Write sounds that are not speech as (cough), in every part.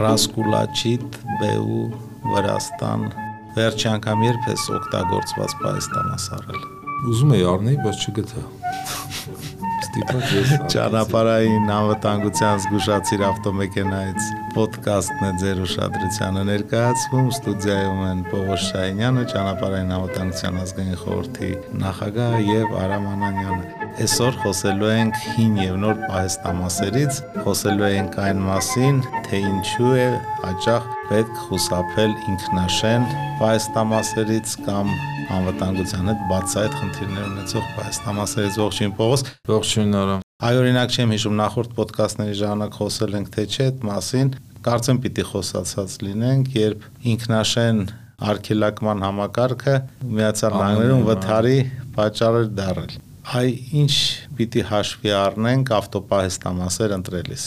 Ռասկուլաչիտ, Բեու, Վրաստան վերջի անգամ երբ ես օգտագործված պայստան ասարել։ Ուզում էի առնել, բայց չգտա ստիպած ես (laughs) ճանապարհային անվտանգության զգուշացիր ավտոմեքենայից ոդկասթն է ձեր ուշադրությանը ներկայացվում ստուդիայում են Պողոս Շահինյանը ճանապարհային անվտանգության ազգային խորհրդի նախագահ եւ Արամ Անանյանը Այսօր խոսելու ենք հին եւ նոր պահեստամասերից, խոսելու ենք այն մասին, թե ինչու է հաճախ պետք խուսափել ինքնաշեն պահեստամասերից կամ անվտանգության հետ բացայտ խնդիրներ ունեցող պահեստամասերից ողջույն Պողոս։ Ողջույն Արա։ Այ օրինակ չեմ հիշում նախորդ ոդկասթների ժամանակ խոսել ենք թե չէ այդ մասին, կարծեմ պիտի խոսացած լինենք, երբ ինքնաշեն արգելակման համակարգը Միացյալ Նահանգներում վթարի պատճառ էր դարել այ ինչ պիտի հաշվի առնենք ավտոպահեստամասեր ընտրելիս։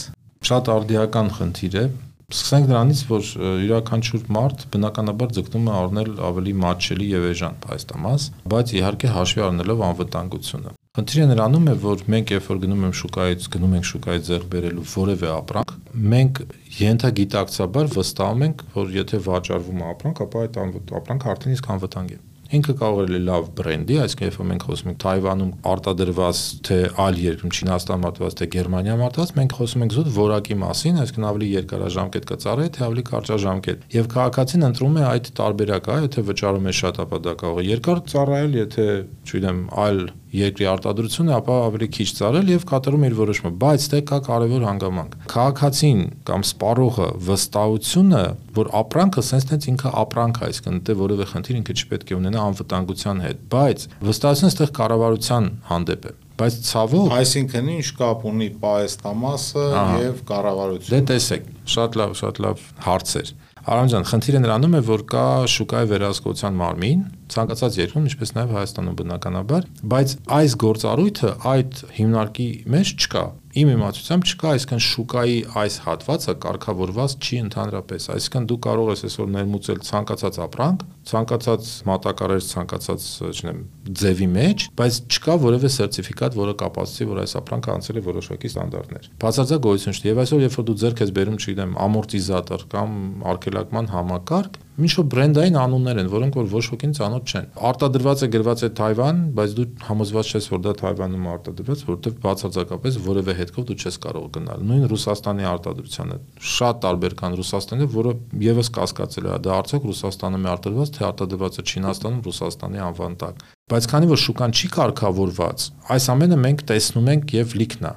Շատ արդիական խնդիր է։ Սկսենք դրանից, որ յուրաքանչյուր մարդ բնականաբար ձգտում է առնել ավելի մատչելի եւ էժան պահեստամաս, բայց իհարկե հաշվի առնելով անվտանգությունը։ Խնդիրը նրանում է, որ մենք երբ որ գնում ենք շուկայից, գնում ենք շուկայից ձեռք բերելու որևէ ապրանք, մենք ենթագիտակցաբար վստահում ենք, որ եթե վաճառվում է ապրանք, ապա այդ ապրանքը արդեն իսկ անվտանգ է։ Ինքը կարող է լավ բրենդի, այսինքն երբ մենք խոսում ենք Թայվանում արտադրված թե այլ երկրում Չինաստան մարտված թե Գերմանիա մարտված, մենք խոսում ենք զուտ որակի մասին, այսինքն ավելի երկարաժամկետ կծառայ, թե ավելի կարճաժամկետ։ Եվ քաղաքացին ընտրում է այդ տարբերակը, եթե վճարում է շատ, ապա դա կարող է երկար ծառայել, եթե, չգիտեմ, այլ երկրի արտադրությունը, ապա ավելի քիչ ծառել եւ կատարում իր որոշումը, բայց դե կա կարևոր հանգամանք։ Քաղաքացին կամ սպառողը վստահությունը, որ ապրանքը sense-նից ինքը ապրանք է, այսինքն դե որևէ խնդիր ինքը չպետք է ունենա անվտանգության հետ, բայց վստահությունը այստեղ կառավարության հանդեպ է բայց ցավոք այսինքն ինչ կապ ունի պայեստամասը եւ կառավարությունը դե տեսեք շատ լավ շատ լավ հարցեր Արամ ջան, խնդիրը նրանում է, որ կա շուկայի վերահսկողության մարմին, ցանկացած երկրում, ինչպես նաև Հայաստանում բնականաբար, բայց այս գործառույթը այդ հիմնարկի մեջ չկա իմ իմացությամբ չկա, այսինքն շուկայի այս հատվածը կարգավորված չի ընդհանրապես։ Այսինքն դու կարող ես այսօր ներմուծել ցանկացած ապրանք, ցանկացած մատակարար, ցանկացած, չնեմ, ձևի մեջ, բայց չկա որևէ սերտիֆիկատ, որը կապացուցի, որ այս ապրանքը անցել է որոշակի ստանդարտներ։ Բացարձակ գոյություն չունի։ Եվ այսօր երբ որ դու ձեռք ես բերում, չգիտեմ, ամորտիզատոր կամ արգելակման համակարգ, Միշտ բրենդային անուններ են, որոնք որ ոչ ոքին ծանոթ չեն։ Արտադրված է գրված է Թայվան, բայց դու համոզված ես, որ դա Թայվանում է արտադրված, որովհետև բացարձակապես որևէ հետքով դու չես կարող գնալ։ Նույն Ռուսաստանի արտադրությանը շատ տարբեր կան Ռուսաստանի, որը եւս կասկածել է, դա արդյոք Ռուսաստանում է արտադրված, թե արտադրված է Չինաստանում, Ռուսաստանի անվան տակ։ Բայց քանի որ շուկան չի կարգավորված, այս ամենը մենք տեսնում ենք եւ լիքնա։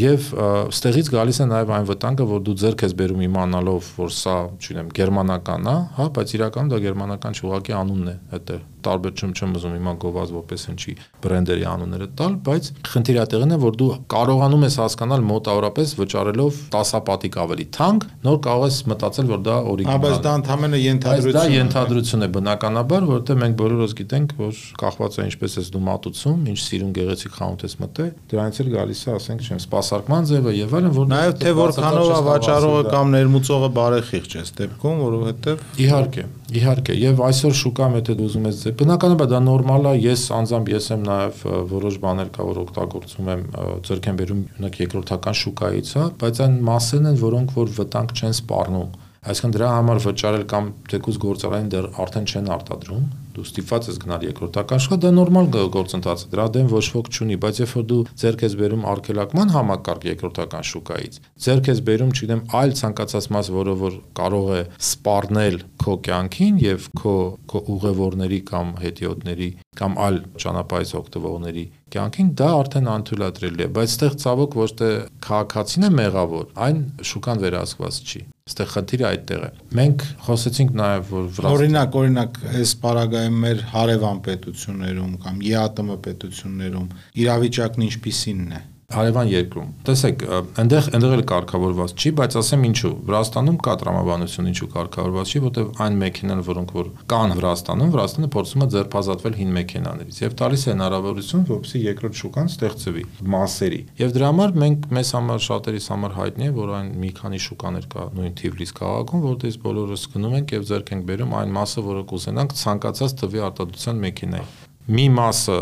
Եվ ստեղից գալիս է նաեւ այն վտանգը, որ դու ձեռք ես բերում իմանալով, որ սա, չունեմ, գերմանական է, հա, բայց իրականում դա գերմանական չի, ուղղակի անունն է հետը տարբեր ուզում հիմա գովազ որպես հնչի բրենդերի անունները տալ, բայց խնդիրը տեղն է, որ դու կարողանում ես հասկանալ մոտավորապես վճարելով 10 պատիկ ավելի թանկ, նոր կարող ես մտածել, որ դա օրիգինալ է։ Բայց դա ընդհանրապես ենթադրություն է։ Դա ենթադրություն է բնականաբար, որովհետև մենք բոլորս գիտենք, որ կախված է ինչպես ես դու մատուցում, ինչ սիրուն գեղեցիկ խանութ ես մտե, դրանից էլ գալիս է, ասենք, չեմ, սպասարկման ձևը եւ այլն, որ նաեւ թե որքանով վաճառողը կամ ներմուծողը բարեխիղճ է ստեպքում, որովհետեւ Իհարկե, իհարկե, եւ այսօր շուկայում եթե դու ուզում ես բնականաբար դա նորմալ է, ես անձամբ ես եմ նաև որոշ բաներ կա որ օգտագործում եմ ձեռք եմ բերում ունակ երկրորդական շուկայից, հա, բայց այն մասերն են, որոնք որ վտանգ չեն սպառնում Այսինքն դրա համար վճարել կամ թեկուզ գործարային դեռ արդեն չեն արտադրում, դու ստիպված ես գնալ երկրորդական շուկա, դա նորմալ գործընթաց է։ Դրա դեմ ոչ ոք չունի, բայց երբ որ դու ձեռք ես բերում արկելակման համակարգ երկրորդական շուկայից, ձեռք ես բերում, չգիտեմ, այլ ցանկացած մաս, որը որ կարող է սպառնել քո կյանքին եւ քո քո ուղևորների կամ հետիոտների կամ այլ ճանապարհից օգտվողների կյանքին դա արդեն անթույլատրելի է, բայց այդտեղ ցավոք ոչ թե քաղաքացին է մեղավոր, այն շուկան վերահսկված չի։ Այստեղ խնդիրը այդտեղ է։ Մենք խոսեցինք նաև որ Օրինակ, օրինակ, այս պարագայում մեր հարևան պետություններում կամ ԵԱՏՄ պետություններում իրավիճակն ինչպիսինն է հարևան երկրում։ Տեսեք, այնտեղ այնտեղ էլ կարգավորված չի, բայց ասեմ ինչու։ Վրաստանում կա տրամաբանություն ինչու կարգավորված չի, որտեղ այն մեքենաները, որոնք որ կան Վրաստանում, Վրաստանը փորձում է ձերբազատվել հին մեքենաներից եւ տալիս է հնարավորություն, որպեսզի երկրորդ շուկան ստեղծվի մասերի։ Եվ դրա համար մենք մեզ համար շատերիս համար հայտնի է, որ այն մի քանի շուկաներ կա նույն Թիվլիս քաղաքում, որտեղից բոլորս գնում ենք եւ ձեռք ենք բերում այն մասը, որը կուզենանք ցանկացած թվի արտադրության մեքենայի։ մի մասը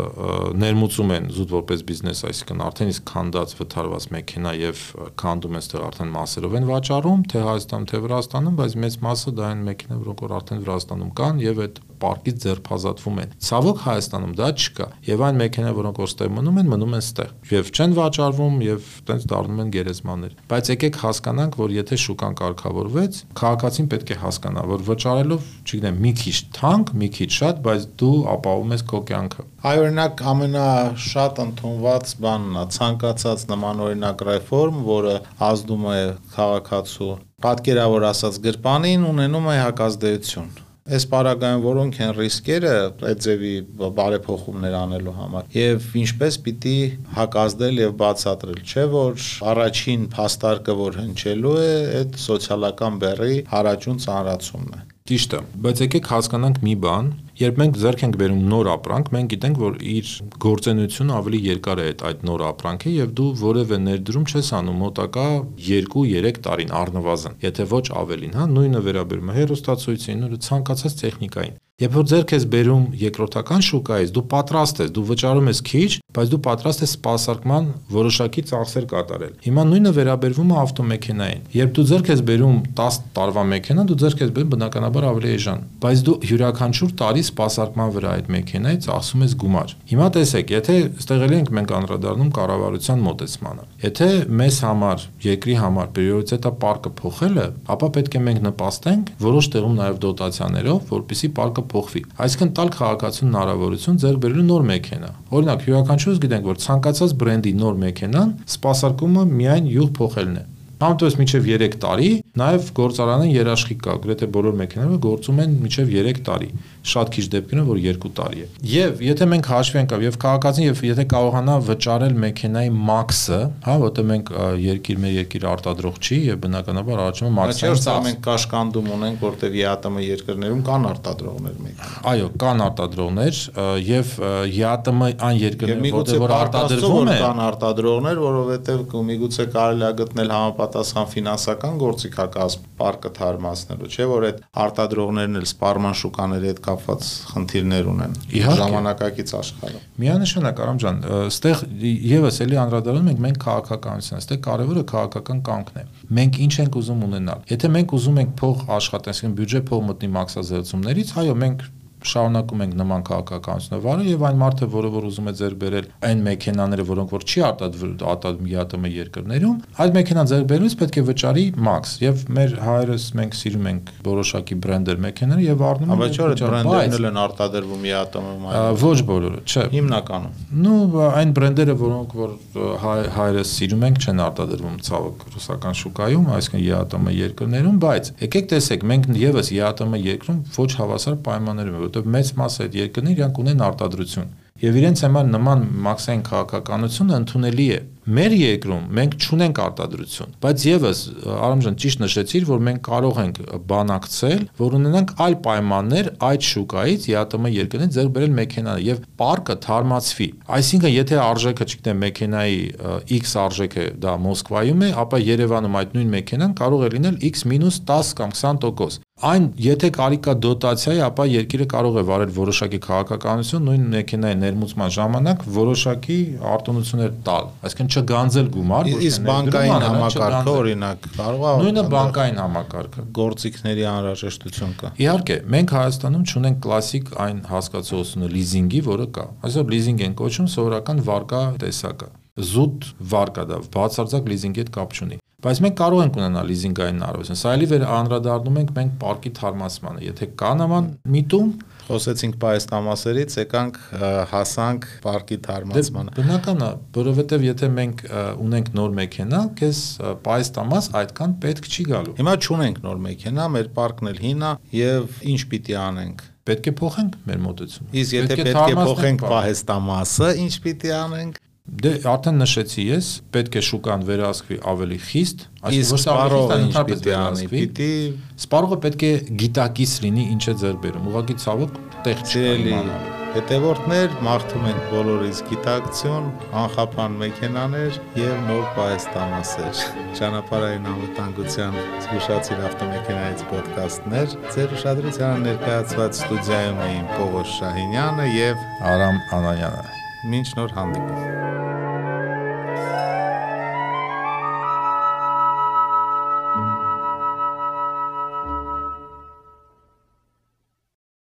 ներմուծում են զուտ որպես բիզնես, այսինքն արդեն իսկ քանդած վթարված մեքենա եւ քանդում են ստեղ արդեն մասերով են վաճառում, թե Հայաստանում, թե Վրաստանում, բայց մեծ մասը դա են մեքենա, որոնք որ արդեն Վրաստանում կան եւ այդ պարկից ձերբազատվում են։ Ցավոք Հայաստանում դա չկա եւ այն մեքենա, որոնք որ ստեղ մնում են, մնում են ստեղ եւ չեն վաճառվում եւ տենց դառնում են գերեզմաններ։ Բայց եկեք հասկանանք, որ եթե շուկան կարգավորվեց, քաղաքացին պետք է հասկանա, որ վճարելով, չգիտեմ, մի քիչ թանկ, մի քիչ շատ, բայց դու ապահովում ես քո կյանքը։ Այ օրինակ ամենաշատ ընդունված բանն է ցանկացած նման օրինակ ռեֆորմ, որը ազդում է քաղաքացու պատկերավոր ասած գրպանին ունենում է հակազդեցություն այս պարագայում որոնք են ռիսկերը այդ ձևի բարեփոխումներ անելու համար եւ ինչպես պիտի հակազդել եւ բացատրել չէ որ առաջին փաստարկը որ հնչելու է այդ սոցիալական բեռի հարաճուն ծանրացումն է Ճիշտ է, բայց եկեք հասկանանք մի բան, երբ մենք ձեռք ենք բերում նոր ապրանք, մենք գիտենք, որ իր գործունեությունը ավելի երկար է այդ նոր ապրանքը եւ դու որևէ ներդրում չես անում մոտակա 2-3 տարին առնվազն, եթե ոչ ավելին, հա, նույնը վերաբերում է հերոստացույցին, նույնը ցանկացած տեխնիկային։ Երբ որ ձեռք ես բերում երկրորդական շուկայից, դու պատրաստ ես, դու վճարում ես քիչ, բայց դու պատրաստ ես սպասարկման որոշակի ծախսեր կատարել։ Հիմա նույնը վերաբերվում է ավտոմեքենային։ Երբ դու ձեռք ես բերում 10 տարվա մեքենա, դու ձեռք ես բերում բնականաբար ավելի էժան, բայց դու յուրաքանչյուր տարի սպասարկման վրա այդ մեքենայից ասում ես գումար։ Հիմա տեսեք, եթե ստեղելի ենք մենք անդրադառնում կառավարության մոտեցմանը։ Եթե մեզ համար, երկրի համար պրիորիտետը պարկը փոխելը, ապա պետք է մենք նպաստենք որոշ տեղում նաև դոտացիաներով, որպիսի պարկը փոխվի։ Այսինքն տալ քաղաքացուն հնարավորություն ձեռք բերելու նոր մեքենա։ Օրինակ, յուրաքանչյուրս գիտենք, որ ցանկացած բրենդի նոր մեքենան սպասարկումը միայն յուղ փոխելն է։ Համտոս միջև 3 տարի, նաև գործարանը երաշխիք կա, գրեթե բոլոր մեքենաները գործում են միջև 3 տարի շատ քիչ դեպքերում որ 2 տարի է։ Եվ եթե մենք հաշվի ենք եւ քաղաքացին եւ եթե կարողանա վճարել մեքենայի մաքսը, հա, որտեղ մենք երկիր մեր երկիր արտադրող չի եւ բնականաբար առաջում է մաքսը։ չէ՞ մենք կաշկանդում ունենք, որտեղ ԵԱՏՄ երկրներում կան արտադրողներ մեքենա։ Այո, կան արտադրողներ եւ ԵԱՏՄ այն երկրներում, որտեղ որ արտադրվում է, կան արտադրողներ, որովհետեւ միգուցե կարելի է գտնել համապատասխան ֆինանսական գործիքակազմ պարկը թարմացնելու, չէ՞ որ այդ արտադրողներն էլ սպառման շուկաների հետ կապված խնդիրներ ունեն ժամանակակից աշխարհում։ Միանշանակ Արամ ջան, այստեղ եւս էլի անդրադառնում ենք մենք քաղաքականության, այստեղ կարևորը քաղաքական կամքն է։ Մենք ինչ ենք ուզում ունենալ։ Եթե մենք ուզում ենք փող աշխատել, այսինքն բյուջե փող մտնի մաքսազերծումներից, այո, մենք շարունակում ենք նման քաղաքականությունը վարը եւ այն մարդը, որը որ ուզում է ձեր բերել այն մեքենաները, որոնք որ չի արտադրվել արտադրում ԵԱՏՄ երկրներում, այդ մեքենան ձեր բերելուց պետք է վճարի մաքս եւ մեր հայերս մենք սիրում ենք որոշակի բրենդեր մեքենաները եւ առնում ենք որ բրենդերն են արտադրվում ԵԱՏՄ-ում Ոչ բոլորը, չէ։ Հիմնականում։ Նու այն բրենդերը, որոնք որ հայերս սիրում ենք, չեն արտադրվում ցավոք ռուսական շուկայում, այսինքն ԵԱՏՄ երկրներում, բայց եկեք տեսեք, մենք եւս ԵԱՏՄ երկրում ոչ հավասար պայմաններում որովհետև մեծ մասը այդ երկրներ իրանք ունեն արտադրություն եւ իրենց համար նման մաքսային քաղաքականությունը ընդունելի է մեր երկրում մենք չունենք արտադրություն բայց եւս արամժան ճիշտ նշեցիր որ մենք կարող ենք բանակցել որ ունենանք այլ պայմաններ այդ շուկայից ԵԱՏՄ երկրներից ձեռք բերել մեքենաները եւ պարկը թարմացվի այսինքն եթե արժեքը չգիտեմ մեքենայի X արժեքը դա Մոսկվայում է ապա Երևանում այդ նույն մեքենան կարող է լինել X-10 կամ 20% Այն եթե կարիքա դոտացիայի, ապա երկիրը կարող է վարել որոշակի քաղաքականություն նույն մեքենայի ներմուծման ժամանակ որոշակի արտոնություններ տալ, այսինքն չգանձել գումար, իսկ բանկային համակարգը օրինակ կարող է նույնը բանկային համակարգը գործիքների անհրաժեշտություն կա։ Իհարկե, մենք Հայաստանում ունենք կլասիկ այն հասկացությունը լիզինգի, որը կա։ Այսօր լիզինգ են կոչում սովորական վարկա տեսակը զուտ վարկա դա բացարձակ լիզինգի հետ կապ չունի Բայց մենք կարող ենք ունենալ լիզինգային հնարավորություն։ Սա էլի վեր անդրադառնում ենք մենք պարկի թարմացմանը։ Եթե կա նման միտում, խոսեցինք պայստամասերից, եկանք հասանք պարկի թարմացմանը։ դե Բնական է, որովհետև եթե մենք ունենք նոր մեքենա, քեզ պայստամաս այդքան պետք չի գալու։ Հիմա չունենք նոր մեքենա, մեր պարկն էլ հին է եւ ինչ պիտի անենք պետք է փոխենք մեր մոտեցումը։ Իսկ եթե պետք է փոխենք պահեստամասը, ինչ պիտի անենք։ Դե արդեն նշեցի ես, պետք է շուկան վերահսկվի ավելի խիստ, այսինքն սպառողը պիտի անի, պիտի սպառողը պետք է գիտակից լինի ինչ է ձեր բերում։ Ուղղակի ցավոք տեղ չի Հետևորդներ մաղթում ենք բոլորիս գիտակցություն, անխափան մեքենաներ եւ նոր պայստամասեր։ Ճանապարհային անվտանգության զգուշացիր ավտոմեքենայից ոդկասթներ ձեր ուշադրությանը ներկայացված ստուդիայում էին Պողոս Շահինյանը եւ Արամ Անանյանը։ Minç Nurhan Handik.